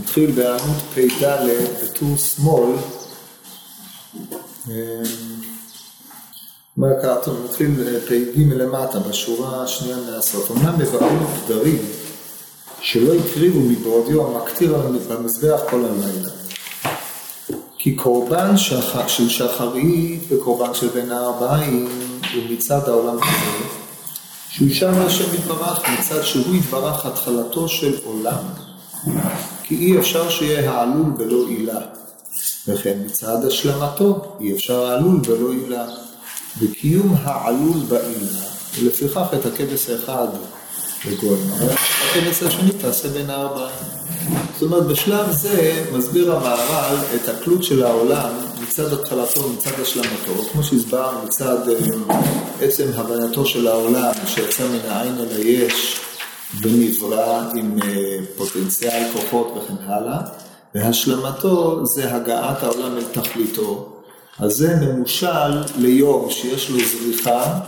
נתחיל בעמוד פ"ד בטור שמאל. אומר טוב, נתחיל פ"ג למטה, בשורה השנייה מהסוף. אמנם מבארים פדרים שלא הקריבו מבעודיו המקטיר במזבח כל הלילה. כי קורבן. של שחרית וקורבן של בין הארבעים הוא מצד העולם הזה, שהוא ישר להשם יתברך מצד שהוא יתברך התחלתו של עולם. כי אי אפשר שיהיה העלול בלא עילה. וכן מצד השלמתו אי אפשר העלול בלא עילה. וקיום העלול בעילה, ולפיכך את הכבש האחד לגוי הכבש השני תעשה בין הארבעים. זאת אומרת, בשלב זה מסביר המהר"ל את התלות של העולם מצד התחלתו ומצד השלמתו, כמו שהסברנו מצד אה, עצם הבנתו של העולם שיצא מן העין אל היש ונברא עם אה, פוטנציאל כוחות וכן הלאה, והשלמתו זה הגעת העולם אל תכליתו. אז זה ממושל ליום שיש לו זריחה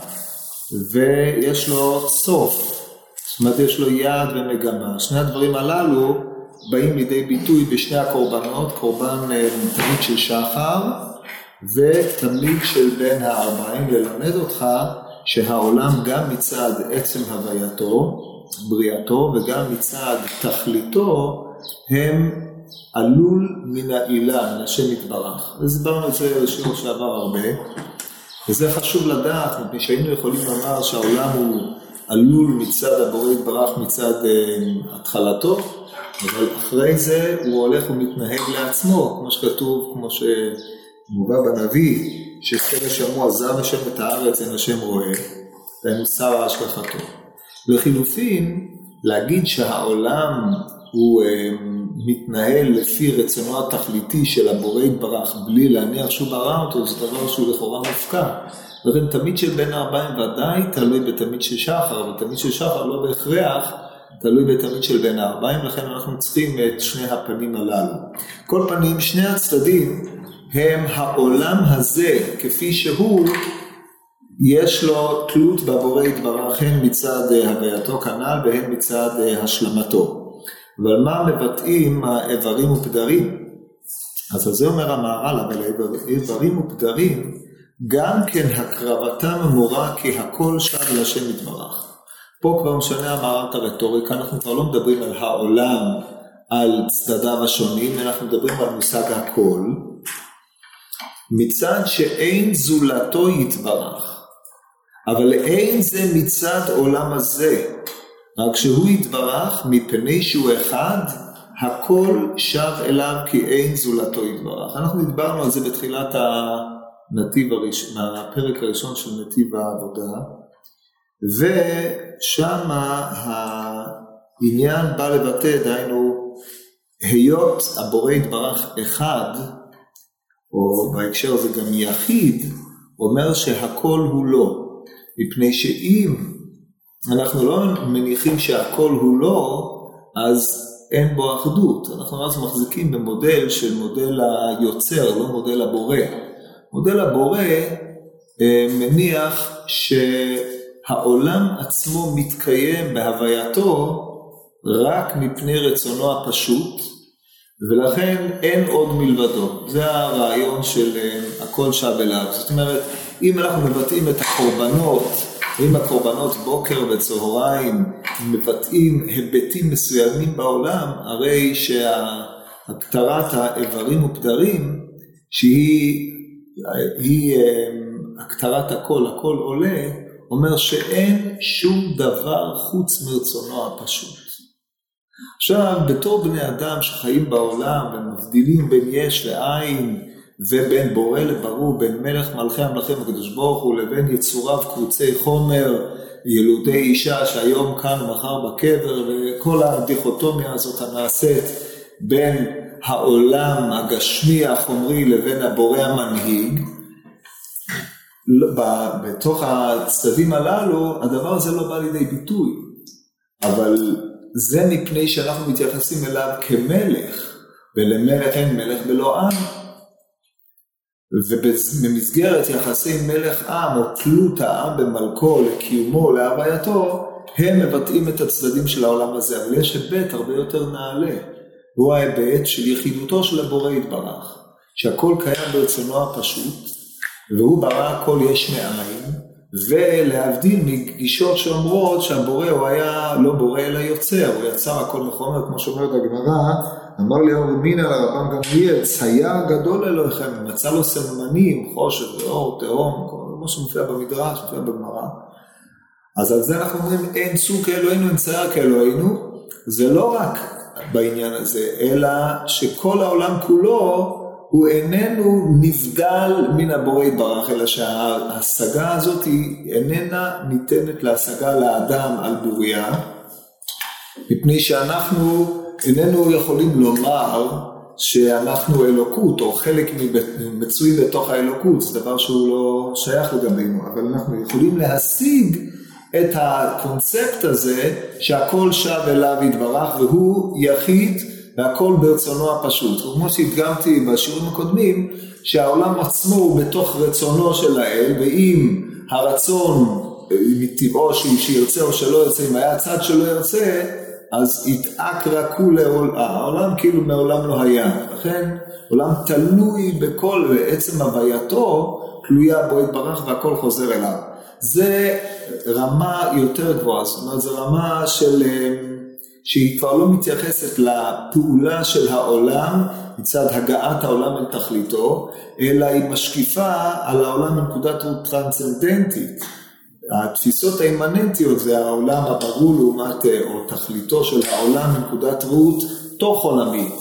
ויש לו סוף. זאת אומרת, יש לו יעד ומגמה. שני הדברים הללו באים לידי ביטוי בשני הקורבנות, קורבן אה, תמיד של שחר ותמיד של בין הארבעים, ללמד אותך שהעולם גם מצד עצם הווייתו, בריאתו, וגם מצד תכליתו, הם עלול מן העילה, השם יתברך. הסברנו את זה בשיעור שעבר הרבה, וזה חשוב לדעת, מפני שהיינו יכולים לומר שהעולם הוא עלול מצד הבורא יתברך מצד uh, התחלתו, אבל אחרי זה הוא הולך ומתנהג לעצמו, כמו שכתוב, כמו שמובא בנביא, שכן שמוע עזב השם את הארץ, אין השם רואה, והיינו שר השגחתו. לחילופין, להגיד שהעולם הוא אה, מתנהל לפי רצונו התכליתי של הבורא יתברך בלי להניח שהוא ברא אותו, זה דבר שהוא לכאורה מופקע. לכן תמיד של בין הארבעים ודאי תלוי בתמיד של שחר, אבל תמיד של שחר לא בהכרח תלוי בתמיד של בין הארבעים, לכן אנחנו צריכים את שני הפנים הללו. כל פנים, שני הצדדים הם העולם הזה כפי שהוא, יש לו תלות בבורא יתברך הן מצד הווייתו כנ"ל והן מצד השלמתו. אבל מה מבטאים האיברים ופדרים? אז על זה אומר המהר"ל, אבל האיברים ופדרים, גם כן הקרבתם מורה כי הכל שב להשם יתברך. פה כבר משנה המהר"ל את הרטוריקה, אנחנו כבר לא מדברים על העולם, על צדדיו השונים, אנחנו מדברים על מושג הכל. מצד שאין זולתו יתברך, אבל אין זה מצד עולם הזה. רק שהוא יתברך מפני שהוא אחד, הכל שב אליו כי אין זולתו יתברך. אנחנו דיברנו על זה בתחילת הנתיב הראשון, הפרק הראשון של נתיב העבודה, ושם העניין בא לבטא, דהיינו, היות הבורא יתברך אחד, או בהקשר הזה גם יחיד, אומר שהכל הוא לא, מפני שאם אנחנו לא מניחים שהכל הוא לא, אז אין בו אחדות. אנחנו אז מחזיקים במודל של מודל היוצר, לא מודל הבורא. מודל הבורא אה, מניח שהעולם עצמו מתקיים בהווייתו רק מפני רצונו הפשוט, ולכן אין עוד מלבדו. זה הרעיון של אה, הכל שב אליו. זאת אומרת, אם אנחנו מבטאים את הקורבנות אם הקורבנות בוקר וצהריים מבטאים היבטים מסוימים בעולם, הרי שהקטרת האיברים ופדרים, שהיא היא, הקטרת הכל, הכל עולה, אומר שאין שום דבר חוץ מרצונו הפשוט. עכשיו, בתור בני אדם שחיים בעולם ומבדילים בין יש לעין, ובין בורא לברור, בין מלך מלכי המלכים הקדוש ברוך הוא לבין יצוריו קבוצי חומר, ילודי אישה שהיום כאן ומחר בקבר, וכל הדיכוטומיה הזאת הנעשית בין העולם הגשמי החומרי לבין הבורא המנהיג, בתוך הצדדים הללו הדבר הזה לא בא לידי ביטוי, אבל זה מפני שאנחנו מתייחסים אליו כמלך, ולמלך אין מלך בלא עם. ובמסגרת יחסי מלך עם או תלות העם במלכו לקיומו, להווייתו, הם מבטאים את הצדדים של העולם הזה, אבל יש היבט הרבה יותר נעלה. הוא ההיבט של יחידותו של הבורא יתברך, שהכל קיים ברצונו הפשוט, והוא ברא הכל יש מאין, ולהבדיל מגישות שאומרות שהבורא הוא היה לא בורא אלא יוצר, הוא יצר הכל מחומר, כמו שאומרת הגמרא, אמר לי אור מינא לרבן גמליאל, צייר גדול אלוהיכם, מצא לו סממנים, חושך ואור, תהום, כמו שמופיע במדרש, מופיע בגמרא. אז על זה אנחנו אומרים, אין צור כאלוהינו, אין צייר כאלוהינו, זה לא רק בעניין הזה, אלא שכל העולם כולו הוא איננו נבדל מן הבורא יתברך, אלא שההשגה הזאת היא איננה ניתנת להשגה לאדם על בוריה, מפני שאנחנו איננו יכולים לומר שאנחנו אלוקות, או חלק מצוי בתוך האלוקות, זה דבר שהוא לא שייך לגבינו, אבל אנחנו יכולים להשיג את הקונספט הזה שהכל שב אליו יתברך והוא יחיד והכל ברצונו הפשוט. וכמו שהדגמתי בשיעורים הקודמים, שהעולם עצמו הוא בתוך רצונו של האל, ואם הרצון מטבעו שירצה או שלא ירצה, אם היה צד שלא ירצה, אז יתעק רקו העולם כאילו מעולם לא היה. לכן עולם תלוי בכל, בעצם הווייתו תלויה בו יתברך והכל חוזר אליו. זה רמה יותר גבוהה, זאת אומרת זו רמה של, אה, שהיא כבר לא מתייחסת לפעולה של העולם מצד הגעת העולם אל תכליתו, אלא היא משקיפה על העולם מנקודת ראות טרנסצנדנטית. התפיסות האימננטיות זה העולם הברור לעומת, אה, או תכליתו של העולם מנקודת ראות תוך עולמית.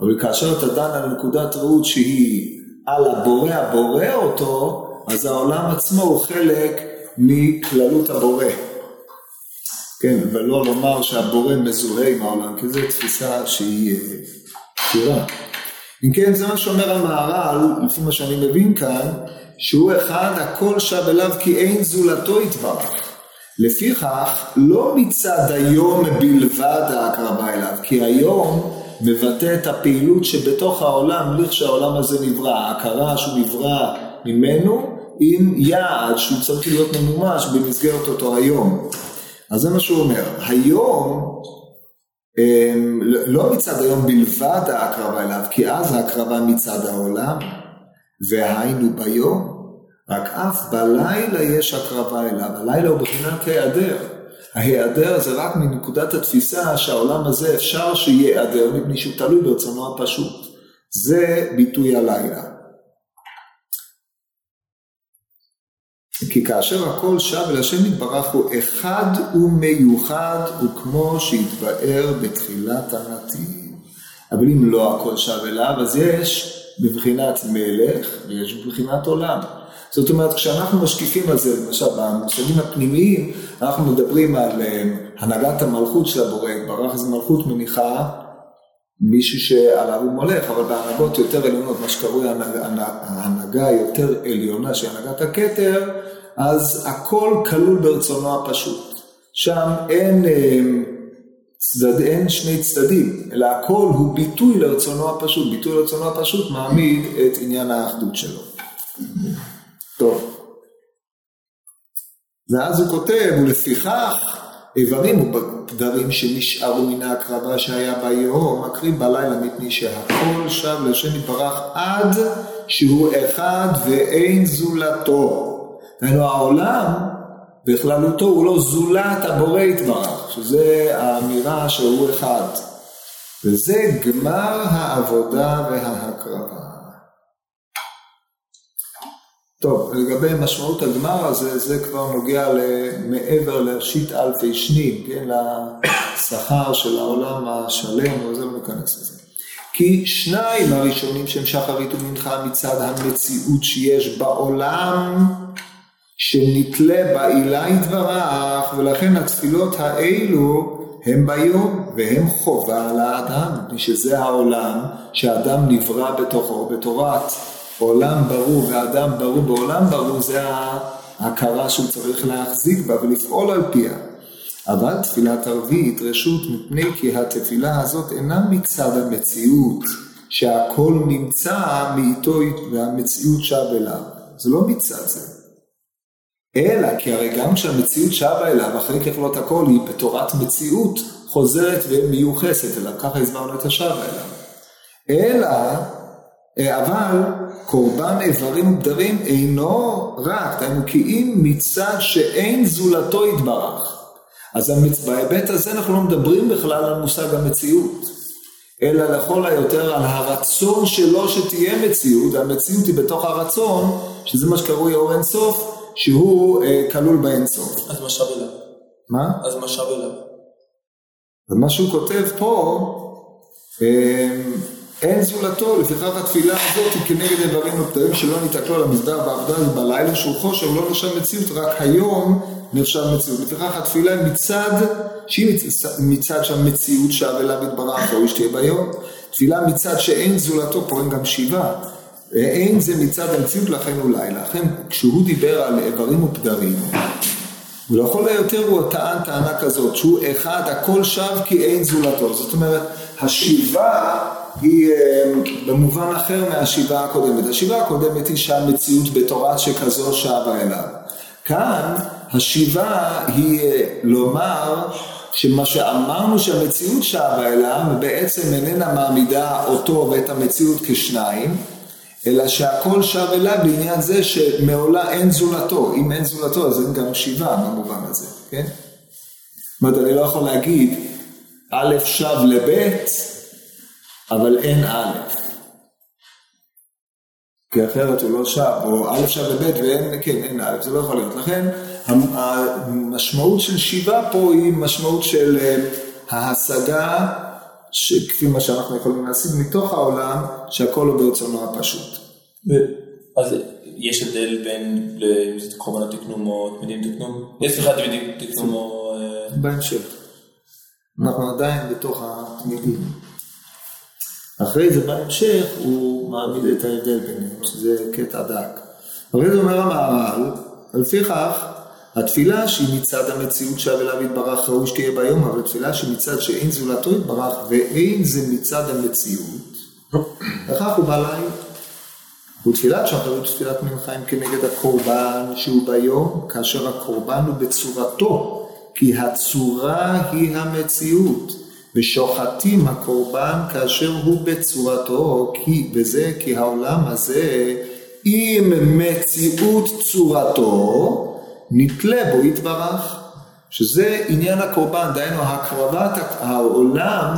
אבל כאשר אתה דן על נקודת ראות שהיא על הבורא הבורא אותו, אז העולם עצמו הוא חלק מכללות הבורא. כן, ולא לומר שהבורא מזוהה עם העולם, כי זו תפיסה שהיא פתירה. אה, אם כן, זה מה שאומר המהר"ל, לפי מה שאני מבין כאן, שהוא אחד הכל שב אליו כי אין זולתו יתברך. לפיכך, לא מצד היום בלבד ההקרבה אליו, כי היום מבטא את הפעילות שבתוך העולם, לכשהעולם הזה נברא, ההכרה שהוא נברא ממנו, עם יעד שהוא צריך להיות ממומש במסגרת אותו היום. אז זה מה שהוא אומר. היום, אמ, לא מצד היום בלבד ההקרבה אליו, כי אז ההקרבה מצד העולם, והיינו ביום, רק אף בלילה יש הקרבה אליו. הלילה הוא בחינת היעדר. ההיעדר זה רק מנקודת התפיסה שהעולם הזה אפשר שייעדר מפני שהוא תלוי ברצונו הפשוט. זה ביטוי הלילה. כי כאשר הכל שב אל השם יתברך הוא אחד ומיוחד וכמו שהתבאר בתחילת הנתיב. אבל אם לא הכל שב אליו אז יש בבחינת מלך ויש בבחינת עולם. זאת אומרת כשאנחנו משקיפים על זה למשל במושגים הפנימיים אנחנו מדברים על אה, הנהגת המלכות של הבורא יתברך אז מלכות מניחה מישהו שעליו הוא מולך, אבל בהנהגות יותר עליונות, מה שקרוי ההנהגה היותר עליונה של הנהגת הכתר, אז הכל כלול ברצונו הפשוט. שם אין, אה, צדד, אין שני צדדים, אלא הכל הוא ביטוי לרצונו הפשוט. ביטוי לרצונו הפשוט מעמיד את עניין האחדות שלו. טוב. ואז הוא כותב, ולפיכך איברים ופדרים שנשארו מן ההקרבה שהיה ביום, מקריב בלילה מפני שהכל שב לשם יתברך עד שהוא אחד ואין זולתו. דהיינו העולם בכללותו הוא לא זולת הבורא יתברך, שזה האמירה שהוא אחד. וזה גמר העבודה וההקרבה. טוב, לגבי משמעות הגמר הזה, זה כבר נוגע מעבר לשיט אלפי שנים, כן, לשכר של העולם השלם, וזה לא ניכנס לזה. כי שניים הראשונים שהם שחרית ומנחה מצד המציאות שיש בעולם, שנתלה בעילה יתברך, ולכן התפילות האלו הם ביום והם חובה על האדם, מפני שזה העולם שהאדם נברא בתוכו, בתורת עולם ברור ואדם ברור בעולם ברור, זה ההכרה שהוא צריך להחזיק בה ולפעול על פיה. אבל תפילת ערבית רשות מפני כי התפילה הזאת אינה מצד המציאות, שהכל נמצא מאיתו והמציאות שב אליו. זה לא מצד זה. אלא כי הרי גם כשהמציאות שבה אליו אחרי ככלות הכל היא בתורת מציאות חוזרת ומיוחסת אליו, ככה הסברנו את השב אליו. אלא, אה, אבל קורבן איברים ובדרים אינו רק, דהיינו כי אם מצד שאין זולתו יתברך. אז בהיבט הזה אנחנו לא מדברים בכלל על מושג המציאות, אלא לכל היותר על הרצון שלו שתהיה מציאות, המציאות היא בתוך הרצון, שזה מה שקרוי אור אינסוף, שהוא אה, כלול באינסוף. אז משאב אליו. מה? אז משאב אליו. ומה שהוא כותב פה, אה, אין זולתו, לפיכך התפילה הזאת היא כנגד איברים ופתרים שלא ניתקלו על המזבח בעבודה ובלילה שהוא חושב לא נחשב מציאות, רק היום נחשב מציאות. לפיכך התפילה מצד, שהיא מצד שהמציאות שב אליו יתברך, ראוי שתהיה ביום. תפילה מצד שאין זולתו, פה אין גם שיבה. אין זה מצד המציאות לכן לילה. לכן כשהוא דיבר על איברים ופדרים, ולכל היותר הוא טען טענה כזאת, שהוא אחד, הכל שב כי אין זולתו. זאת אומרת, השיבה היא אה, במובן אחר מהשיבה הקודמת. השיבה הקודמת היא שהמציאות בתורה שכזו שבה אליו. כאן השיבה היא אה, לומר שמה שאמרנו שהמציאות שבה אליו בעצם איננה מעמידה אותו ואת המציאות כשניים, אלא שהכל שב אליו בעניין זה שמעולה אין זולתו. אם אין זולתו אז אין גם שיבה במובן הזה, כן? זאת אומרת, אני לא יכול להגיד א' שב לב', אבל אין א'. כי אחרת הוא לא שב, או א' שב לב' ואין, כן, אין א', זה לא יכול להיות. לכן המשמעות של שיבה פה היא משמעות של אה, ההשגה, כפי מה שאנחנו יכולים להשיג מתוך העולם, שהכל הוא ברצונו הפשוט. אז יש הבדל בין קורבנות תקנום או תמידים תקנום? יש לך תמידים תקנום או... אה, בהמשך. אנחנו עדיין בתוך התמידים. אחרי זה בהמשך הוא מעמיד את ההבדל ביניהם, שזה קטע דק. אחרי זה אומר המהר"ל, לפיכך התפילה שהיא מצד המציאות שב אליו יתברך ראוי שתהיה ביום, אבל תפילה שהיא מצד שאין זולתו יתברך ואין זה מצד המציאות, וכך הוא בא לילה. ותפילת שחרית ותפילת מנחה הם כנגד הקורבן שהוא ביום, כאשר הקורבן הוא בצורתו, כי הצורה היא המציאות. ושוחטים הקורבן כאשר הוא בצורתו, כי, וזה כי העולם הזה עם מציאות צורתו, נתלה בו יתברך, שזה עניין הקורבן, דהיינו הקרבת העולם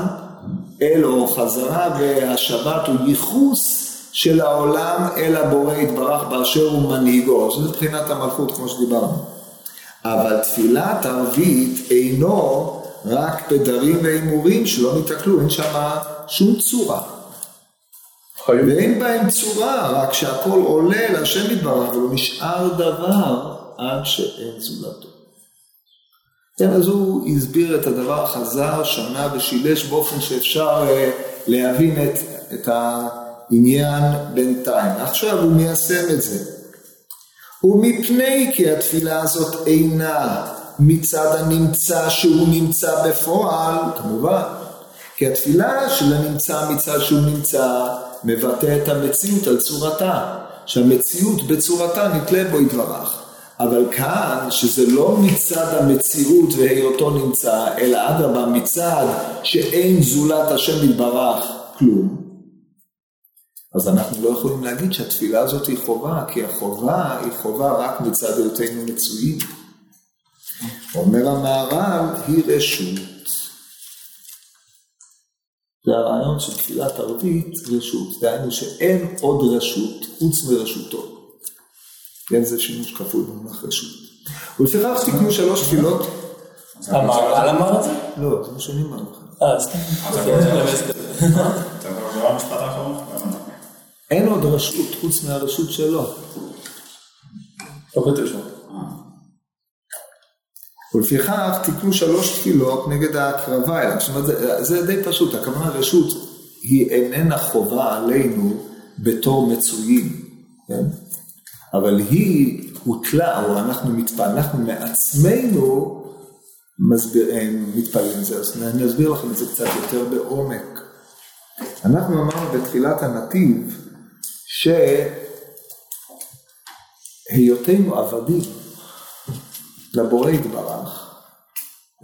אל או חזרה והשבת הוא ייחוס של העולם אל הבורא יתברך באשר הוא מנהיגו, שזה מבחינת המלכות כמו שדיברנו. אבל תפילת ערבית אינו רק פדרים והימורים שלא ניתקלו, אין שם שום צורה. ואין בהם צורה, רק שהכל עולה להשם יתברך ולא נשאר דבר עד שאין זולתו. כן, אז הוא הסביר את הדבר, חזר שנה ושילש באופן שאפשר uh, להבין את, את העניין בינתיים. עכשיו הוא מיישם את זה. ומפני כי התפילה הזאת אינה מצד הנמצא שהוא נמצא בפועל, כמובן, כי התפילה של הנמצא מצד שהוא נמצא מבטא את המציאות על צורתה, שהמציאות בצורתה נתלה בו יתברך. אבל כאן, שזה לא מצד המציאות והיותו נמצא, אלא אדרבה מצד שאין זולת השם יתברך כלום, אז אנחנו לא יכולים להגיד שהתפילה הזאת היא חובה, כי החובה היא חובה רק מצד היותנו מצויים. אומר המהר"ל, היא רשות. זה הרעיון של תפילת ערבית, רשות. דהיינו שאין עוד רשות חוץ מרשותו. כן, זה שימוש כפוי במונח רשות. ולפיכך תקנו שלוש תפילות. המהר"ל אמר את זה? לא, זה מה שאני אומר לך. אה, סתם. אין עוד רשות חוץ מהרשות שלו. לא כתוב שם. ולפיכך תקנו שלוש תפילות נגד ההקרבה אליו. זאת אומרת, זה, זה די פשוט, הכוונה רשות היא איננה חובה עלינו בתור מצויים, כן? אבל היא הוטלה, או אנחנו מתפעל, אנחנו מעצמנו מסביר, אה, מתפעלים זה, אז אני אסביר לכם את זה קצת יותר בעומק. אנחנו אמרנו בתחילת הנתיב שהיותנו עבדים לבורא יתברך,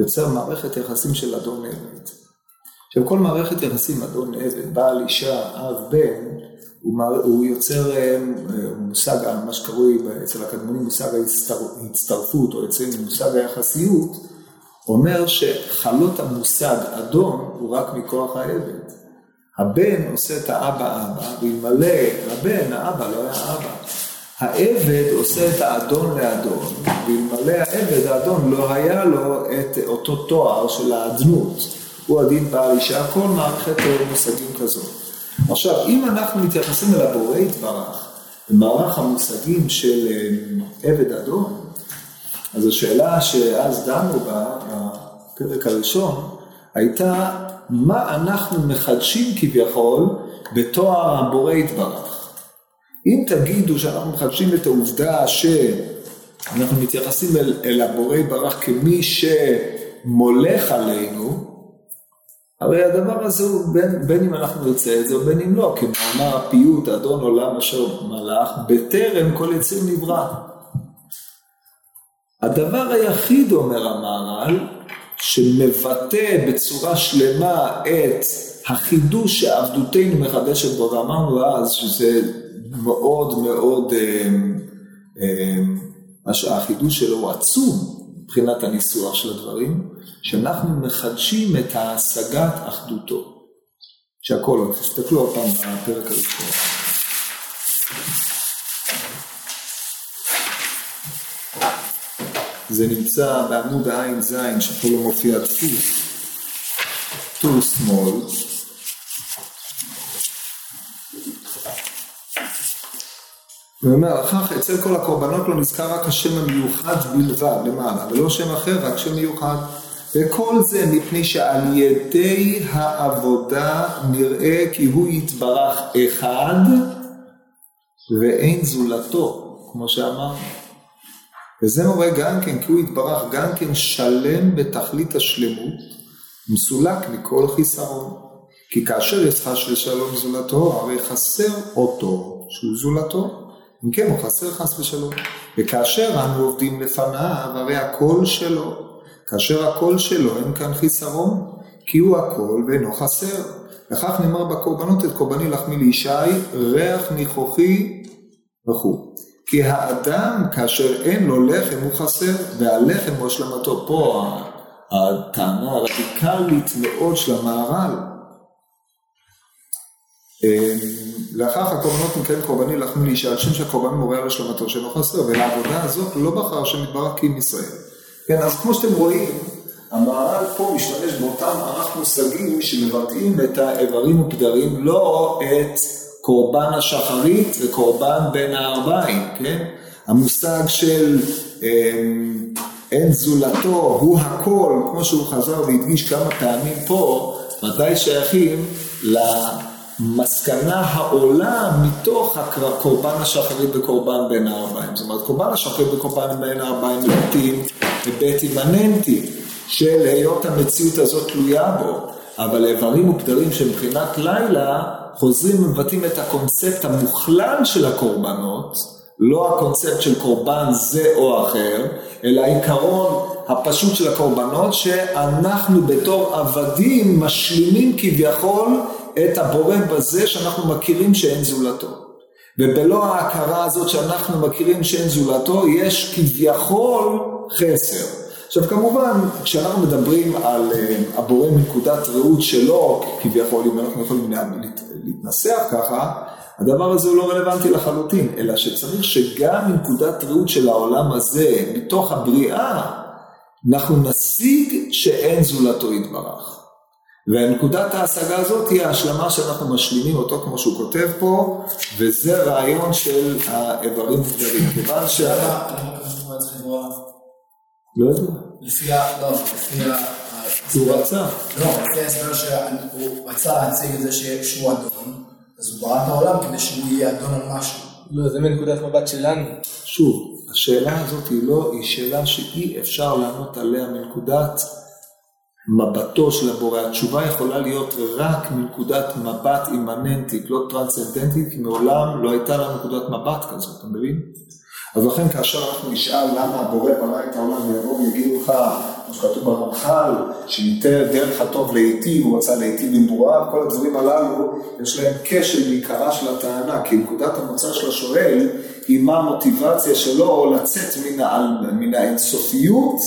יוצר מערכת יחסים של אדון עבד. עכשיו כל מערכת יחסים אדון עבד, בעל אישה, אב, בן, הוא, יוצר אה, מושג, מה שקרוי אצל הקדמונים מושג ההצטרפות, או אצלנו מושג היחסיות, אומר שחלות המושג אדון הוא רק מכוח העבד. הבן עושה את האבא אבא, ואלמלא הבן, האבא לא היה אבא. העבד עושה את האדון לאדון, ואלמלא העבד, האדון לא היה לו את אותו תואר של האדנות. הוא הדין בעל אישה, כל מערכת מושגים כזאת. עכשיו, אם אנחנו מתייחסים אל הבורא יתברך, במערך המושגים של אה, עבד אדון, אז השאלה שאז דנו בה, בפרק הראשון, הייתה מה אנחנו מחדשים כביכול בתואר הבורא יתברך. אם תגידו שאנחנו מחדשים את העובדה שאנחנו מתייחסים אל, אל הבורא יתברך כמי שמולך עלינו, הרי הדבר הזה הוא בין, בין אם אנחנו נרצה את זה ובין אם לא, כמאמר הפיוט, אדון עולם אשר מלך, בטרם כל יציר נברא. הדבר היחיד, אומר המהר"ל, שמבטא בצורה שלמה את החידוש שעבדותנו מחדשת בו, ואמרנו אז שזה מאוד מאוד, אה, אה, החידוש שלו הוא עצום מבחינת הניסוח של הדברים, שאנחנו מחדשים את ההשגת אחדותו. שהכל, תסתכלו עוד פעם בפרק הראשון. זה נמצא בעמוד ע"ז, שפה לא מופיע דפוס, טור שמאל. הוא אומר, לכך אצל כל הקורבנות לא נזכר רק השם המיוחד בלבד למעלה, ולא שם אחר, רק שם מיוחד. וכל זה מפני שעל ידי העבודה נראה כי הוא יתברך אחד ואין זולתו, כמו שאמרנו. וזה מורה גם כן, כי הוא יתברך גם כן שלם בתכלית השלמות, מסולק מכל חיסרון. כי כאשר יש חש ושלום זולתו, הרי חסר אותו שהוא זולתו. אם כן, הוא חסר חס ושלום. וכאשר אנו עובדים לפניו, הרי הכל שלו. כאשר הכל שלו, אין כאן חיסרון, כי הוא הכל ואינו חסר. וכך נאמר בקורבנות את קורבני לחמי לישי, ריח ניחוחי וכו'. כי האדם כאשר אין לו לחם הוא חסר, והלחם הוא השלמתו. פה הטענה הרדיקלית מאוד של המהר"ל. אמ, לאחר הקורבנות נקראים קורבני לחמי לאישה, על שם שהקורבן מורה על השלמתו שאינו חסר, ולעבודה הזאת לא בחר השם יתברך כי עם ישראל. כן, אז כמו שאתם רואים, המהר"ל פה משתמש באותם מערך מושגים שמבטאים את האיברים ופדרים, לא את קורבן השחרית וקורבן בין הערביים, כן? המושג של אמ, אין זולתו, הוא הכל, כמו שהוא חזר והדגיש כמה פעמים פה, מתי שייכים למסקנה העולה מתוך קורבן השחרית וקורבן בין הערביים. זאת אומרת, קורבן השחרית וקורבן בין הערביים מבטאים היבט אימננטי של היות המציאות הזאת תלויה בו, אבל איברים ופדרים שמבחינת לילה חוזרים ומבטאים את הקונספט המוכלל של הקורבנות, לא הקונספט של קורבן זה או אחר, אלא העיקרון הפשוט של הקורבנות, שאנחנו בתור עבדים משלימים כביכול את הבורא בזה שאנחנו מכירים שאין זולתו. ובלא ההכרה הזאת שאנחנו מכירים שאין זולתו, יש כביכול חסר. עכשיו כמובן, כשאנחנו מדברים על אה, הבורא מנקודת ראות שלו, כביכול, אם אנחנו יכולים להתנסח ככה, הדבר הזה הוא לא רלוונטי לחלוטין, אלא שצריך שגם מנקודת ראות של העולם הזה, מתוך הבריאה, אנחנו נשיג שאין זולתו יתברך. ונקודת ההשגה הזאת היא ההשלמה שאנחנו משלימים אותו כמו שהוא כותב פה, וזה רעיון של האיברים וגדרים. כיוון שה... לא יודע. לפי ה... לא, לפי ה... הוא רצה. לא, לפי ההסבר שהוא רצה להציג את זה שהוא אדון, אז הוא ברא את העולם כדי שהוא יהיה אדון על משהו. לא, זה מנקודת מבט שלנו. שוב, השאלה הזאת היא לא, היא שאלה שאי אפשר לענות עליה מנקודת מבטו של הבורא. התשובה יכולה להיות רק מנקודת מבט אימננטית, לא טרנסצנדנטית, מעולם לא הייתה לה נקודת מבט כזאת, אתה מבין? אז לכן כאשר אנחנו נשאל למה הבורא ברא את העולם ויבואו ויגידו לך כמו שכתוב ברמח"ל, שניתן דרך הטוב להיטיב, הוא רצה להיטיב עם בוראיו, כל הדברים הללו, יש להם קשר מעיקרה של הטענה, כי נקודת המוצא של השואל היא מה המוטיבציה שלו לצאת מן, מן האינסופיות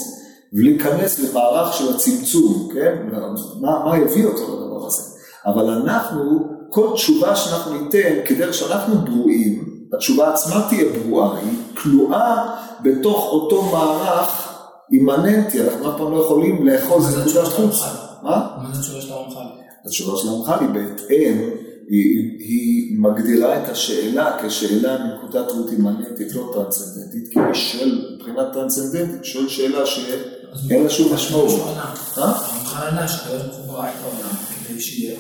ולהיכנס למערך של הצמצום, כן? מה, מה יביא אותו לדבר הזה? אבל אנחנו, כל תשובה שאנחנו ניתן, כדרך שאנחנו ברואים, התשובה עצמה תהיה ברואה, היא כלואה בתוך אותו מערך אימננטי, אנחנו אף פעם לא יכולים לאחוז את התשובה נקודת חוץ. הרמח"ל? מה? מה זה התשובה של הרמח"ל? התשובה של הרמח"ל היא בהתאם, היא, היא מגדירה את השאלה כשאלה מנקודת ראות אימננטית, לא טרנסצנדנטית, כי מי שואל מבחינה טרנסצנדנטית, שואל שאלה שאין לה שום משמעות. הוא ענה. אה? הרמח"ל ענה שהקדוש ברוך הוא ברא את העולם כדי שיהיה,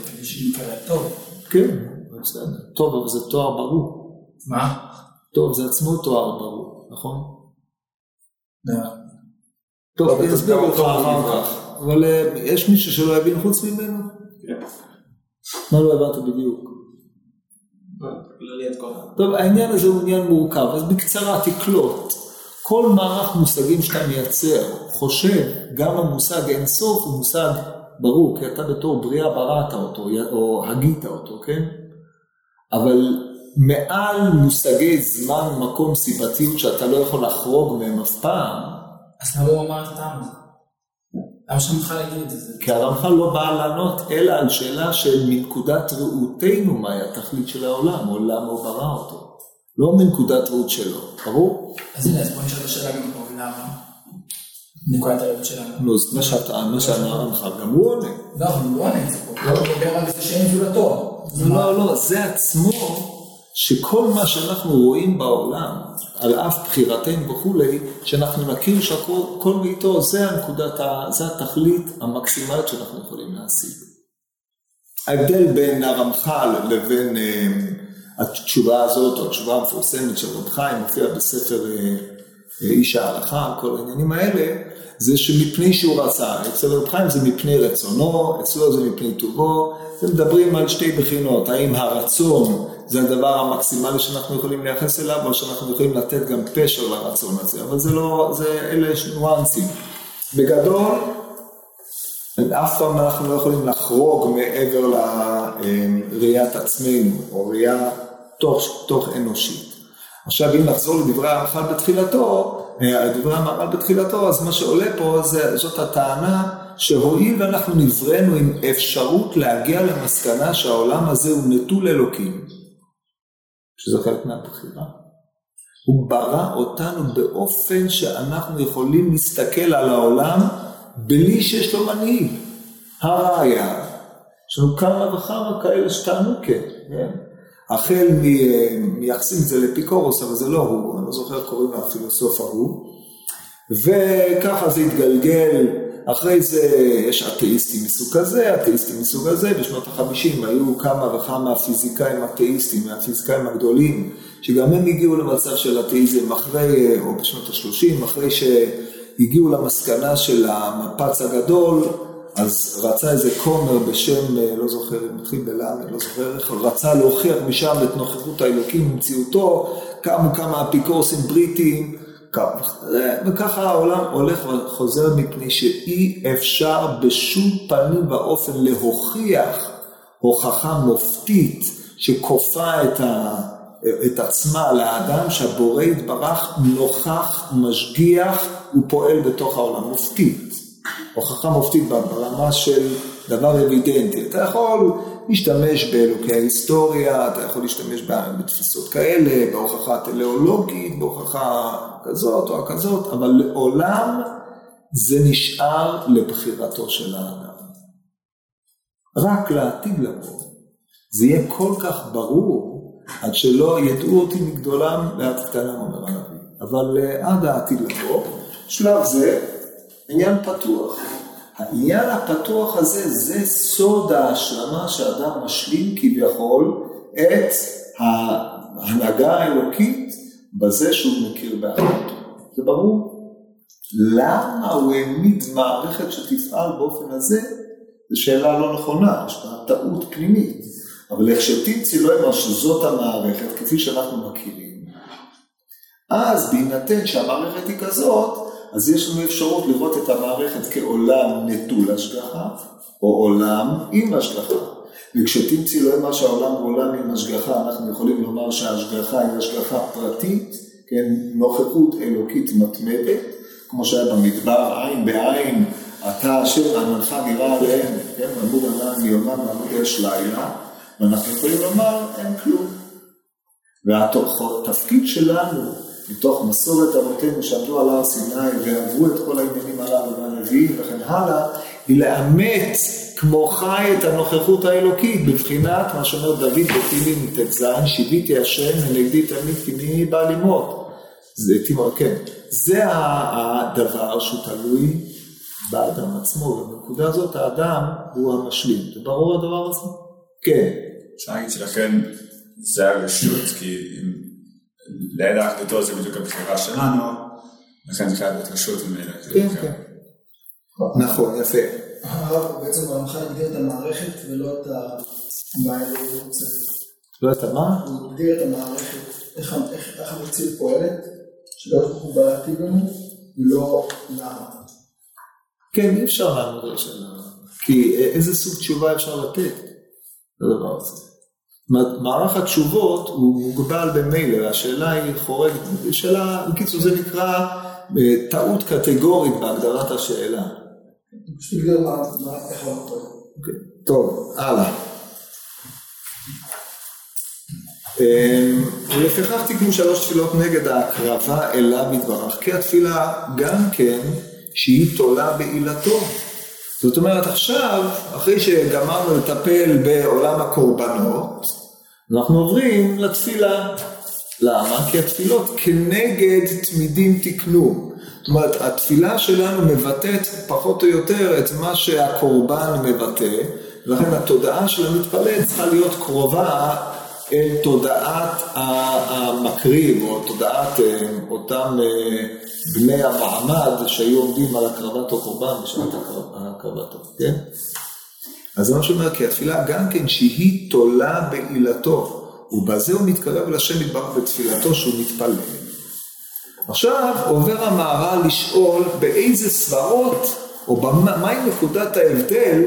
טוב. כן, בסדר. טוב, אבל זה תואר ברור. מה? טוב, זה עצמו תואר ברור, נכון? לא. טוב, לא, אני אסביר לך אחר. כך. אבל אה, יש מישהו שלא יבין חוץ ממנו? כן. מה לא הבנת בדיוק? כל ה... טוב, העניין הזה הוא עניין מורכב, אז בקצרה תקלוט. כל מערך מושגים שאתה מייצר, חושב, גם המושג אינסוף הוא מושג ברור, כי אתה בתור בריאה בראת אותו, או הגית אותו, כן? אבל מעל מושגי זמן, מקום, סיבתיות, שאתה לא יכול לחרוג מהם אף פעם, אז למה הוא אמר את הטעם הזה? למה שהרמח"ל יגיד את זה? כי הרמח"ל לא בא לענות אלא על שאלה של מנקודת ראותנו מהי התכלית של העולם, או למה הוא ברא אותו. לא מנקודת ראות שלו, ברור? אז הנה, אז בוא נשאל את השאלה גם פה, למה? נקודת הראות שלנו. נו, אז מה שאמר הרמח"ל, גם הוא עונה. לא, אבל הוא לא עונה את זה פה. הוא לא מדבר על זה שאין זולתו. לא, לא, זה עצמו, שכל מה שאנחנו רואים בעולם, על אף בחירתנו וכולי, שאנחנו נכיר שהכל כל מאיתו, זה הנקודת, זה התכלית המקסימלית שאנחנו יכולים להשיג. ההבדל בין הרמח"ל לבין אה, התשובה הזאת, או התשובה המפורסמת של רב חיים, מופיע בספר אה, אה, איש ההלכה, כל העניינים האלה, זה שמפני שהוא רצה, אצל רב חיים זה מפני רצונו, אצלו זה מפני טובו, הם מדברים על שתי בחינות, האם הרצון זה הדבר המקסימלי שאנחנו יכולים לייחס אליו, או שאנחנו יכולים לתת גם פשר לרצון הזה, אבל זה לא, זה, אלה ניואנסים. בגדול, אף פעם אנחנו לא יכולים לחרוג מעבר לראיית עצמנו, או ראייה תוך, תוך אנושית. עכשיו אם נחזור לדברי המהר"ל בתחילתו, דברי המהר"ל בתחילתו, אז מה שעולה פה זה, זאת הטענה שהואיל ואנחנו נבראנו עם אפשרות להגיע למסקנה שהעולם הזה הוא נטול אלוקים, שזה חלק מהבחירה. הוא ברא אותנו באופן שאנחנו יכולים להסתכל על העולם בלי שיש לו מנהיג. הראיה, יש לנו כמה וכמה כאלה שטענו כן, כן. החל מ- מייחסים את זה לאפיקורוס, אבל זה לא הוא, אני לא זוכר איך קוראים לפילוסוף ההוא, וככה זה התגלגל, אחרי זה יש אתאיסטים מסוג כזה, אתאיסטים מסוג הזה, בשנות החמישים היו כמה וכמה פיזיקאים אתאיסטים, מהפיזיקאים הגדולים, שגם הם הגיעו למצב של אתאיזם אחרי, או בשנות השלושים, אחרי שהגיעו למסקנה של המפץ הגדול, אז רצה איזה כומר בשם, לא זוכר, מתחיל בלמד, לא זוכר איך, רצה להוכיח משם את נוכחות האלוקים במציאותו, קמו כמה אפיקורסים בריטיים, וככה העולם הולך וחוזר מפני שאי אפשר בשום פנים ואופן להוכיח הוכחה מופתית שכופה את, ה, את עצמה לאדם שהבורא יתברך נוכח, משגיח ופועל בתוך העולם מופתית. הוכחה מופתית ברמה של דבר אבידנטי. אתה יכול להשתמש באלוקי ההיסטוריה, אתה יכול להשתמש בתפיסות כאלה, בהוכחה טליאולוגית, בהוכחה כזאת או כזאת, אבל לעולם זה נשאר לבחירתו של האדם. רק לעתיד לבוא. זה יהיה כל כך ברור, עד שלא ידעו אותי מגדולם ועד קטנם, אומר הנביא. אבל עד העתיד לבוא, שלב זה עניין פתוח. העניין הפתוח הזה, זה סוד ההשלמה שאדם משלים כביכול את ההנהגה האלוקית בזה שהוא מכיר באחדותו. זה ברור. למה הוא העמיד מערכת שתפעל באופן הזה? זו שאלה לא נכונה, יש בה טעות פנימית. אבל איך שתמצי לא אמר שזאת המערכת כפי שאנחנו מכירים, אז בהינתן שהמערכת היא כזאת, אז יש לנו אפשרות לראות את המערכת כעולם נטול השגחה, או עולם עם השגחה. וכשתמצאי לא מה שהעולם הוא עולם עם השגחה, אנחנו יכולים לומר שההשגחה היא השגחה פרטית, כן, נוכחות אלוקית מתמדת, כמו שהיה במדבר, עין בעין, אתה אשר עננך נראה עליהם, כן, עמוד ענן מיומם ועמוד אש לילה, ואנחנו יכולים לומר, אין כלום. והתפקיד שלנו, מתוך מסורת אבותינו שעמדו על הר סיני ועברו את כל העניינים הללו והנביאים וכן הלאה, היא לאמץ כמו חי את הנוכחות האלוקית, בבחינת מה שאומר דוד בתהילים ט"ז, שיביתי השם לנגדי תמיד כי מי בא ללמוד. זה כן. זה הדבר שהוא תלוי באדם עצמו, ובנקודה הזאת האדם הוא המשלים. זה ברור הדבר הזה? כן. אפשר להגיד שלכן זה הרשות, כי לידע אחדותו זה בדיוק הבחירה שלנו, לכן זה חייב להיות רשות ממילא. כן, כן. נכון, יפה. הרב בעצם הרמח"ל הגדיר את המערכת ולא את מה הוא רוצה. לא את המה? הוא הגדיר את המערכת, איך המציאות פועלת, ברוך הוא בא לנו, ולא למה. כן, אי אפשר לענות על השאלה. כי איזה סוג תשובה אפשר לתת לדבר הזה? מערך התשובות הוא מוגבל במילא, השאלה היא חורגת, שאלה, בקיצור זה נקרא אה, טעות קטגורית בהגדרת השאלה. אוקיי, טוב, הלאה. ולפיכך תקנו שלוש תפילות נגד ההקרבה אליו יתברך, כי התפילה גם כן שהיא תולה בעילתו. זאת אומרת עכשיו, אחרי שגמרנו לטפל בעולם הקורבנות, אנחנו עוברים לתפילה. למה? כי התפילות כנגד תמידים תקנו. זאת אומרת, התפילה שלנו מבטאת פחות או יותר את מה שהקורבן מבטא, ולכן התודעה של המתפלל צריכה להיות קרובה אל תודעת המקריב, או תודעת אה, אותם אה, בני המעמד שהיו עומדים על הקרבת הקורבן בשעת הקרבתו, כן? אז זה מה שאומר, כי התפילה גם כן שהיא תולה בעילתו, ובזה הוא מתקרב לשם יתברך בתפילתו שהוא מתפלל. עכשיו עובר המהר"ל לשאול באיזה סברות, או מהי נקודת ההבדל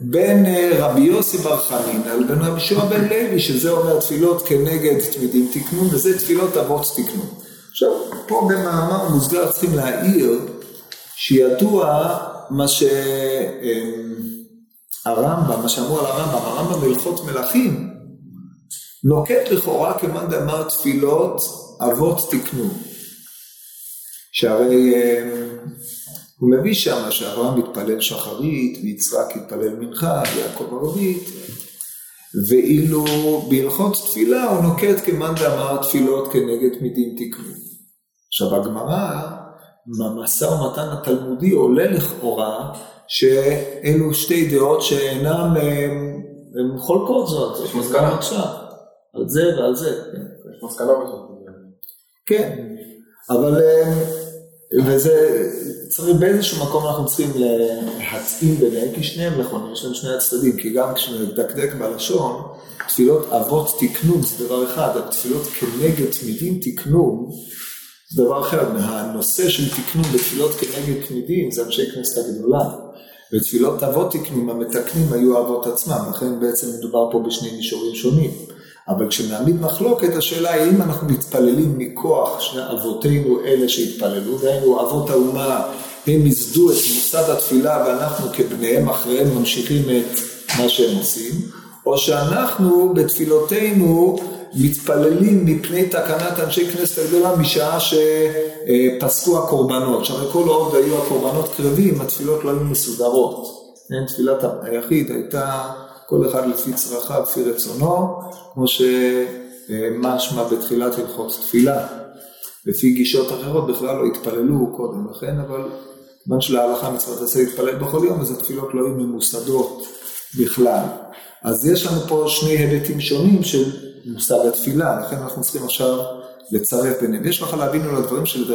בין אה, רבי יוסי בר חנינא לבין רבי שועה בן לוי, שזה אומר תפילות כנגד תמידים תקנו, וזה תפילות אבות תקנו. עכשיו, פה במאמר מוסגר צריכים להעיר שידוע מה שהרמב"ם, אה, מה שאמרו על הרמב"ם, הרמב"ם בהלכות מלכים, נוקט לכאורה כמאן דאמר תפילות אבות תקנו. שהרי אה, הוא מביא שם שאברהם מתפלל שחרית, ויצחק התפלל מנחה, ויעקב ערבית, ואילו בהלכות תפילה הוא נוקט כמאן דאמר תפילות כנגד מידים תקנו. עכשיו הגמרא, במשא ומתן התלמודי עולה לכאורה שאלו שתי דעות שאינן הן חולקות זאת. יש מסקנה. עכשיו, על זה ועל זה. כן. יש מסקנה בסוף. כן, אבל וזה, צריך באיזשהו מקום אנחנו צריכים להתאים ביניהם, כי שניהם נכונים, יש להם שני הצדדים, כי גם כשנדקדק בלשון, תפילות אבות תקנו זה דבר אחד, התפילות כנגד תמידים תקנו זה דבר אחר, הנושא של תקנו בתפילות כנגד תמידים זה אנשי כנסת הגדולה, ותפילות אבות תקנו, המתקנים היו האבות עצמם, לכן בעצם מדובר פה בשני מישורים שונים. אבל כשנעמיד מחלוקת, השאלה היא אם אנחנו מתפללים מכוח שני אבותינו אלה שהתפללו, דהיינו אבות האומה, הם ייסדו את מוסד התפילה ואנחנו כבניהם אחריהם ממשיכים את מה שהם עושים, או שאנחנו בתפילותינו מתפללים מפני תקנת אנשי כנסת הגדולה משעה שפסקו הקורבנות. עכשיו כל עוד היו הקורבנות קרבים, התפילות לא היו מסודרות. תפילת היחיד הייתה כל אחד לפי צרכיו, לפי רצונו, כמו שמשמע בתחילת הלכות תפילה. לפי גישות אחרות בכלל לא התפללו קודם לכן, אבל כיוון שלהלכה מצוות עשה להתפלל בכל יום, אז התפילות לא היו ממוסדות בכלל. אז יש לנו פה שני היבטים שונים של מושג התפילה, לכן אנחנו צריכים עכשיו לצרף ביניהם. יש לך להבין על הדברים של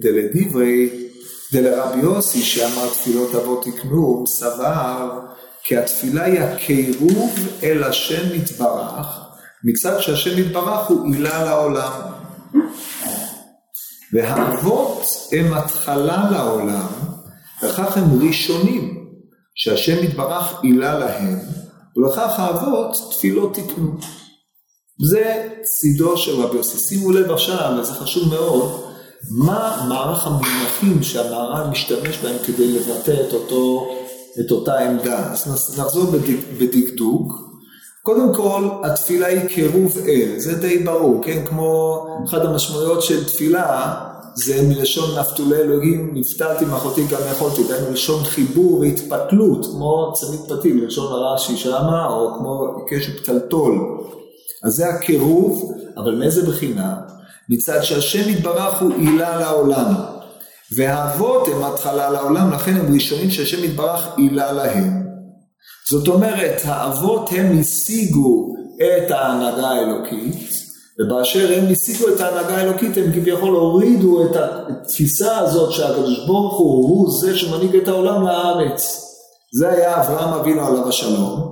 דלדברי, דלרבי יוסי שאמר תפילות אבות תקנו, סבר כי התפילה היא הקירוב אל השם יתברך, מצד שהשם יתברך הוא עילה לעולם. והאבות הם התחלה לעולם, וכך הם ראשונים, שהשם יתברך עילה להם, ולכך האבות תפילות תקנו. זה צידו של רבי יוסי. שימו לב עכשיו, וזה חשוב מאוד, מה מערך המונחים שהמהר"ל משתמש בהם כדי לבטא את, אותו, את אותה עמדה. אז נחזור בדק, בדקדוק. קודם כל, התפילה היא קירוב אל, זה די ברור, כן? כמו אחת המשמעויות של תפילה, זה מלשון נפתולי אלוהים, נפתלתי מאחותי גם יכולתי, דהיינו מלשון חיבור והתפתלות, כמו צמיד פתיל, מלשון הרש"י שמה, או כמו קשת פתלתול. אז זה הקירוב, אבל מאיזה בחינה? מצד שהשם יתברך הוא עילה לעולם. והאבות הם התחלה לעולם, לכן הם ראשונים שהשם יתברך עילה להם. זאת אומרת, האבות הם השיגו את ההנהגה האלוקית, ובאשר הם השיגו את ההנהגה האלוקית, הם כביכול הורידו את התפיסה הזאת שהקדוש ברוך הוא הוא זה שמנהיג את העולם לארץ. זה היה אברהם אבינו עליו השלום.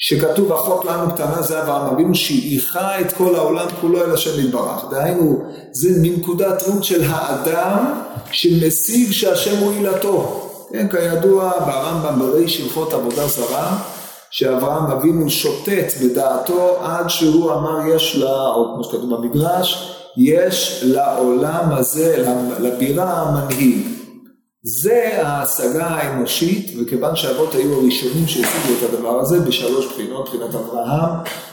שכתוב אחות לנו קטנה זה אברהם אבינו שאיחה את כל העולם כולו אל השם יתברך. דהיינו, זה מנקודת ראות של האדם שמשיג שהשם הוא עילתו. כן, כידוע ברמב"ם בריש הלכות עבודה זרה, שאברהם אבינו שוטט בדעתו עד שהוא אמר יש לה, או כמו שכתוב במדרש, יש לעולם הזה, לבירה מנהיג. זה ההשגה האנושית, וכיוון שהאבות היו הראשונים שהשיגו את הדבר הזה בשלוש בחינות, בחינת אברהם,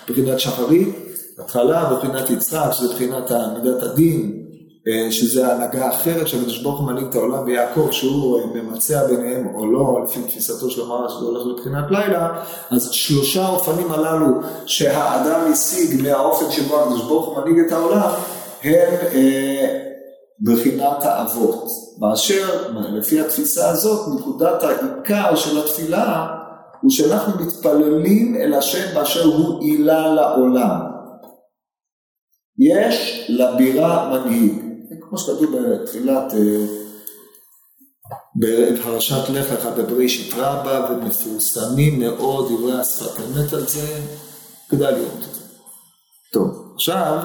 בחינת שחרית, התחלה, ובחינת יצחק, שזה בחינת מידת הדין, אה, שזה הנהגה אחרת שהקדוש ברוך הוא מנהיג את העולם ויעקב שהוא אה, ממצע ביניהם או לא, לפי תפיסתו של המראה שזה הולך לבחינת לילה, אז שלושה האופנים הללו שהאדם השיג מהאופן שבו הקדוש ברוך הוא מנהיג את העולם, הם אה, בחינת האבות. באשר לפי התפיסה הזאת נקודת העיקר של התפילה הוא שאנחנו מתפללים אל השם באשר הוא עילה לעולם. יש לבירה מנהיג, כמו שכתוב בתפילת, אה, בפרשת לך לך בבראשית רבה ומפורסמים מאוד דברי השפת אמת על זה, כדאי לראות את זה. טוב, עכשיו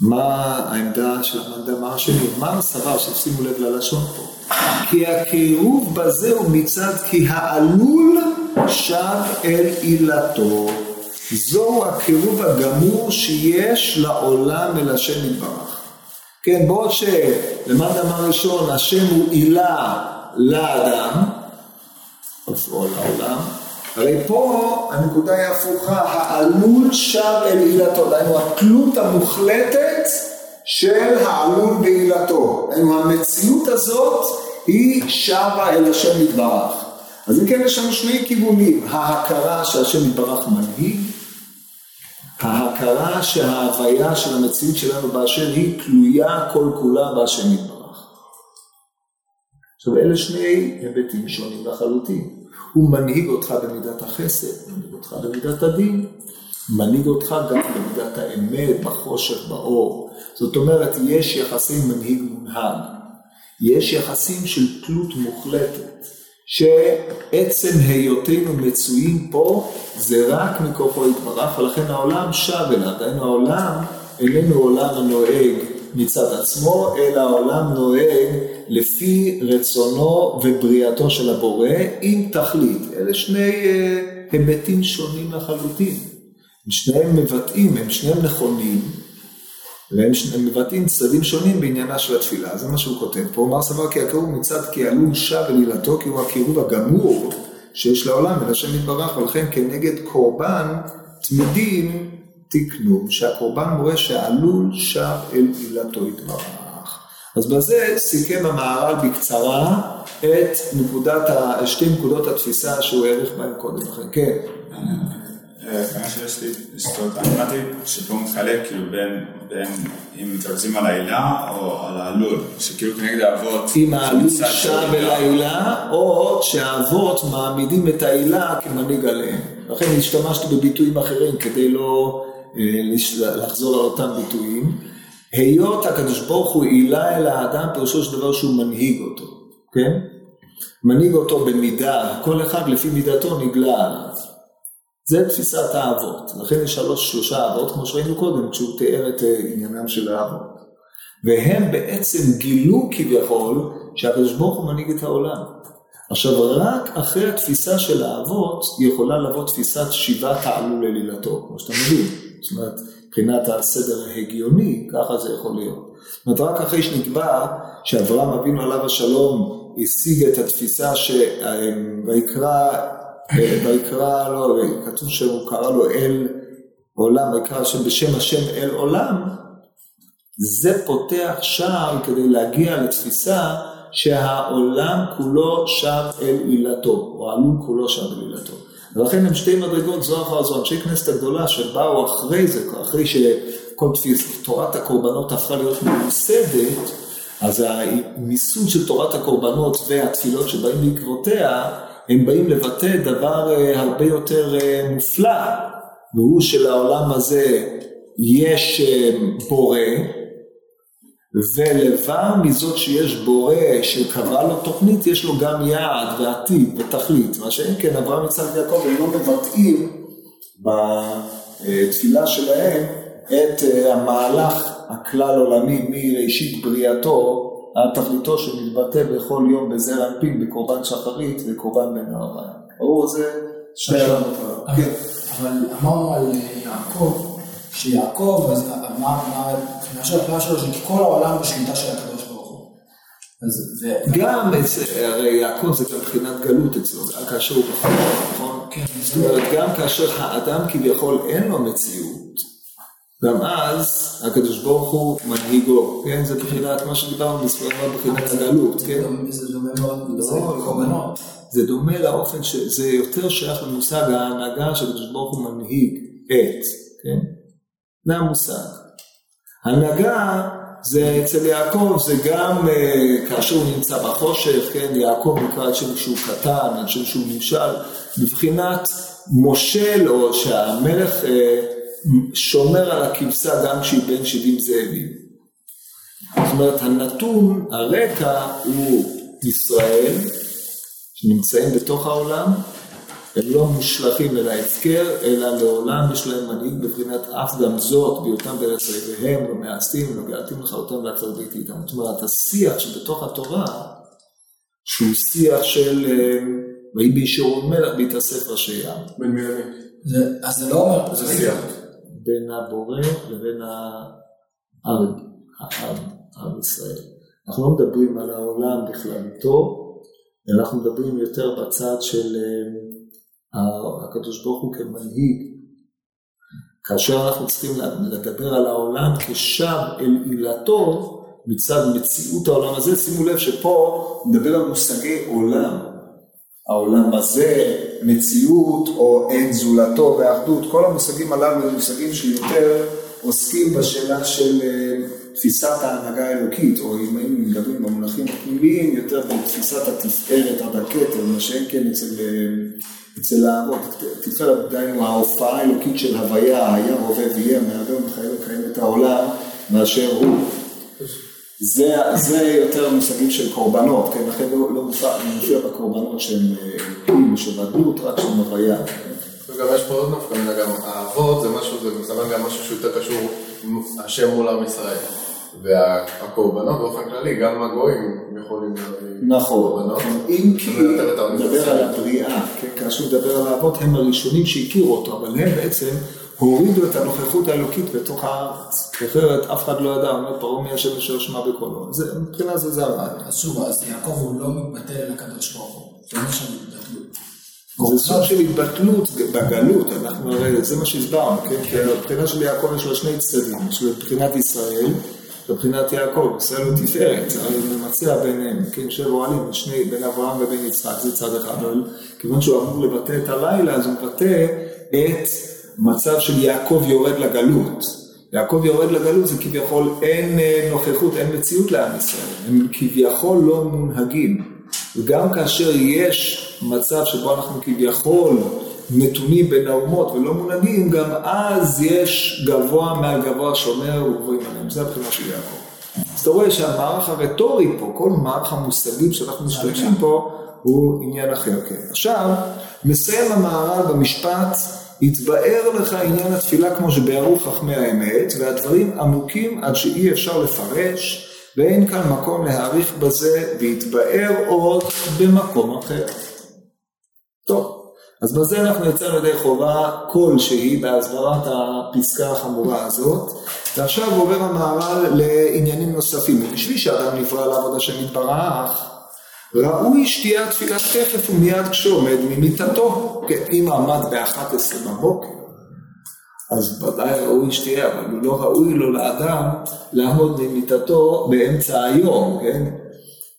מה העמדה של המנדמר השני? מה הסבר ששימו לב ללשון פה? כי הקירוב בזה הוא מצד כי העלול שב אל עילתו. זהו הקירוב הגמור שיש לעולם אל השם יתברך. כן, בעוד שלמד אמר ראשון, השם הוא עילה לאדם, או לעולם, הרי פה הנקודה היא הפוכה, העלול שב אל עילתו, דהיינו התלות המוחלטת של העלול בעילתו. דהיינו המציאות הזאת היא שבה אל השם יתברך. אז אם כן יש לנו שני כיוונים, ההכרה שהשם יתברך מנהיג, ההכרה שההוויה של המציאות שלנו באשר היא תלויה כל כולה בהשם יתברך. עכשיו אלה שני היבטים שונים לחלוטין. הוא מנהיג אותך במידת החסד, מנהיג אותך במידת הדין, מנהיג אותך גם במידת האמת, בחושך, באור. זאת אומרת, יש יחסי מנהיג מונהג, יש יחסים של תלות מוחלטת, שעצם היותנו מצויים פה זה רק מכוחו יתברך, ולכן העולם שב אליו, דהיינו העולם איננו עולם הנוהג מצד עצמו, אלא העולם נוהג לפי רצונו ובריאתו של הבורא עם תכלית. אלה שני אה, היבטים שונים לחלוטין. הם שניהם מבטאים, הם שניהם נכונים, והם שניהם מבטאים צדדים שונים בעניינה של התפילה. זה מה שהוא כותב פה. אמר סבר כי הקירוב מצד כי עלול שב אל עילתו, כי הוא הקירוב הגמור שיש לעולם אל השם יתברך, ולכן כנגד קורבן תמידים תקנו, שהקורבן מורה שעלול שב אל עילתו יתברך. אז בזה סיכם המהר"ל בקצרה את נקודת, שתי נקודות התפיסה שהוא העריך בהן קודם לכן. כן. כמה שיש לי לסטות, אני אמרתי שפה מתחלק כאילו בין, אם מתרכזים על העילה או על העלול, שכאילו כנגד האבות. אם העלול שב אל העילה, או שהאבות מעמידים את העילה כמנהיג עליהם. לכן השתמשתי בביטויים אחרים כדי לא אה, לחזור על אותם ביטויים. היות הקדוש ברוך הוא עילה אל האדם, פירושו של דבר שהוא מנהיג אותו, כן? מנהיג אותו במידה, כל אחד לפי מידתו נגלה עליו. זה תפיסת האבות, לכן יש שלוש, שלושה אבות, כמו שראינו קודם, כשהוא תיאר את אה, עניינם של האבות. והם בעצם גילו כביכול שהקדוש ברוך הוא מנהיג את העולם. עכשיו רק אחרי התפיסה של האבות יכולה לבוא תפיסת שיבה תעלו ללילתו, כמו שאתה מבין. זאת אומרת, מבחינת הסדר ההגיוני, ככה זה יכול להיות. זאת אומרת, רק אחרי שנקבע שאברהם אבינו עליו השלום השיג את התפיסה שויקרא, ויקרא, לא, כתוב שהוא קרא לו אל עולם, ויקרא השם בשם השם אל עולם, זה פותח שער כדי להגיע לתפיסה שהעולם כולו שב אל עילתו, או העלול כולו שב אל עילתו. ולכן הם שתי מדרגות זו אחר זו, אנשי כנסת הגדולה שבאו אחרי זה, אחרי שכל תפיס, תורת הקורבנות הפכה להיות ממוסדת, אז המיסוד של תורת הקורבנות והתפילות שבאים בעקבותיה, הם באים לבטא דבר אה, הרבה יותר אה, מופלא, והוא שלעולם הזה יש אה, בורא, ולבר מזאת שיש בורא שקבע לו תוכנית, יש לו גם יעד ועתיד ותכלית. מה שאין כן, אברהם, יצחק ויעקב, הם לא מבטאים בתפילה שלהם את אה, המהלך הכלל עולמי מראשית בריאתו עד תכליתו שמתבטא בכל יום בזר אנפין, בקורבן שחרית וקורבן בן נהריים. ברור, זה שתי הרמות. כן. אבל אמרנו על יעקב, שיעקב, אז מה, הבעיה שלו שכל העולם בשליטה של הקדוש ברוך הוא. גם, הרי יעקב זה גם מבחינת גלות אצלו, גם כאשר הוא בחור, נכון? כן. זאת אומרת, גם כאשר האדם כביכול אין לו מציאות, גם אז הקדוש ברוך הוא מנהיגו, כן? זה מבחינת מה שדיברנו בספרים מבחינת הגלות, כן? זה דומה מאוד, לא, זה קורבנות. זה דומה לאופן שזה יותר שייך למושג ההנהגה שהקדוש ברוך הוא מנהיג את, כן? זה המושג. הנהגה זה אצל יעקב, זה גם uh, כאשר הוא נמצא בחושך, כן, יעקב נקרא על שם שהוא קטן, על שם שהוא נמשל, בבחינת מושל או שהמלך uh, שומר על הכבשה גם כשהיא בין שבעים זאבים. זאת אומרת, הנתון, הרקע הוא ישראל, שנמצאים בתוך העולם, הם לא מושלכים אל ההפקר, אלא לעולם יש להם מנהיג בבחינת אף גם זאת, בהיותם בארץ אויביהם, לא מעשתים, לא גאלתים לכלותם והקצר ביתי איתם. זאת אומרת, השיח שבתוך התורה, שהוא שיח של ויהי באישורון מלך בהתאסף ראשי ים. בין מי למי? זה- אז זה לא אומר, זה שיח. בין הבורא לבין העם, העם, עם ישראל. אנחנו לא מדברים על העולם בכללותו, אנחנו מדברים יותר בצד של אה, הקדוש ברוך הוא כמנהיג. כאשר אנחנו צריכים לדבר על העולם כשב אל עילתו מצד מציאות העולם הזה, שימו לב שפה נדבר על מושגי עולם. העולם הזה, מציאות או אין זולתו ואחדות, כל המושגים הללו הם מושגים שיותר עוסקים בשאלה של אה, תפיסת ההנהגה האלוקית, או אם היינו מדברים במונחים הפנימיים, יותר בתפיסת התפארת עד הכתר, מה שאין כן אצל, אה, אצל האבות, תפארת, דהיינו ההופעה האלוקית של הוויה, היה, הווה ויהיה, מהווה ומחייב לקיים את העולם באשר הוא. זה, זה יותר מושגים של קורבנות, כן, לכן לא, לא מופיע, מופיע בקורבנות שהם אלוהים, של עדות, רק של הוויה. וגם יש פה עוד נפקא מינה, גם האבות זה משהו, זה מסמן גם משהו שיותר קשור, השם מול עם ישראל. והקורבנות באופן כללי, גם הגויים יכולים להביא נכון, קורבנות. אם כי זה נדבר. על הבריאה, כן, כאשר נדבר על האבות, הם הראשונים שהכירו אותו, אבל הם בעצם הורידו את הנוכחות האלוקית בתוך הארץ. אחרת אף אחד לא ידע, אומר פרעה מי השם אשר שמע בקולו. זה- מבחינה זו זה הרעיון. אז שוב, אז יעקב הוא לא מתבטל אל הקדוש ברוך הוא. זה סוג של התבטלות בגלות, אנחנו הרי, זה מה שהסברנו, כן? כי הבחינה של יעקב יש לה שני צדדים, יש לה בחינת ישראל ובחינת יעקב, ישראל הוא תפארת, זה הרי ממצע ביניהם, כן? שבע אוהלים, שני, בין אברהם ובין יצחק, זה צד אחד, אבל כיוון שהוא אמור לבטא את הלילה, אז הוא מבטא את מצב של יעקב יורד לגלות. יעקב יורד לגלות זה כביכול אין אה, נוכחות, אין מציאות לעם ישראל, הם כביכול לא מונהגים. וגם כאשר יש מצב שבו אנחנו כביכול נתונים בין האומות ולא מונהגים, גם אז יש גבוה מעל גבוה שומר וגבוהים עליהם. זה הבחינה של יעקב. אז אתה רואה שהמערך הרטורי פה, כל מערך המושגים שאנחנו משתמשים פה, הוא עניין אחר. כן. עכשיו, מסיים המהר"ל במשפט יתבאר לך עניין התפילה כמו שביארו חכמי האמת, והדברים עמוקים עד שאי אפשר לפרש, ואין כאן מקום להעריך בזה, ויתבאר עוד במקום אחר. טוב, אז בזה אנחנו יצאנו ידי חובה כלשהי בהסברת הפסקה החמורה הזאת, ועכשיו עובר המהר"ל לעניינים נוספים. בשביל שאדם נברא לעבוד השם יתברך, ראוי שתהיה התפילה תכף ומיד כשעומד ממיטתו. כן, אם עמד ב-11 בבוקר, אז ודאי ראוי שתהיה, אבל לא ראוי לו לאדם לעמוד ממיטתו באמצע היום, כן?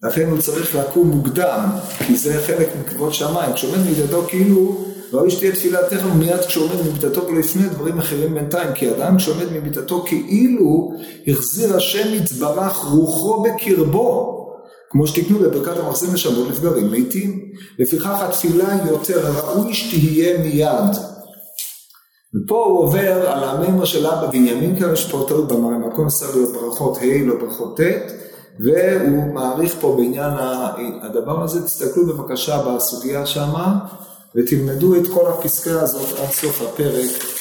לכן הוא צריך לקום מוקדם, כי זה חלק מכבוד שמיים. כשעומד ממיטתו כאילו, ראוי שתהיה תפילה תכף ומיד כשעומד ממיטתו ולפני דברים אחרים בינתיים, כי אדם כשעומד ממיטתו כאילו החזיר השם יתברך רוחו בקרבו. כמו שתקנו בברכת המחזיר נשמות לפגרים מתים. לפיכך התפילה יותר ראוי שתהיה מיד. ופה הוא עובר על המימר של אבא בנימין כאן יש טעות במקום צריך להיות ברכות ה' לא ברכות ט' והוא מעריך פה בעניין הדבר הזה, תסתכלו בבקשה בסוגיה שמה ותלמדו את כל הפסקה הזאת עד סוף הפרק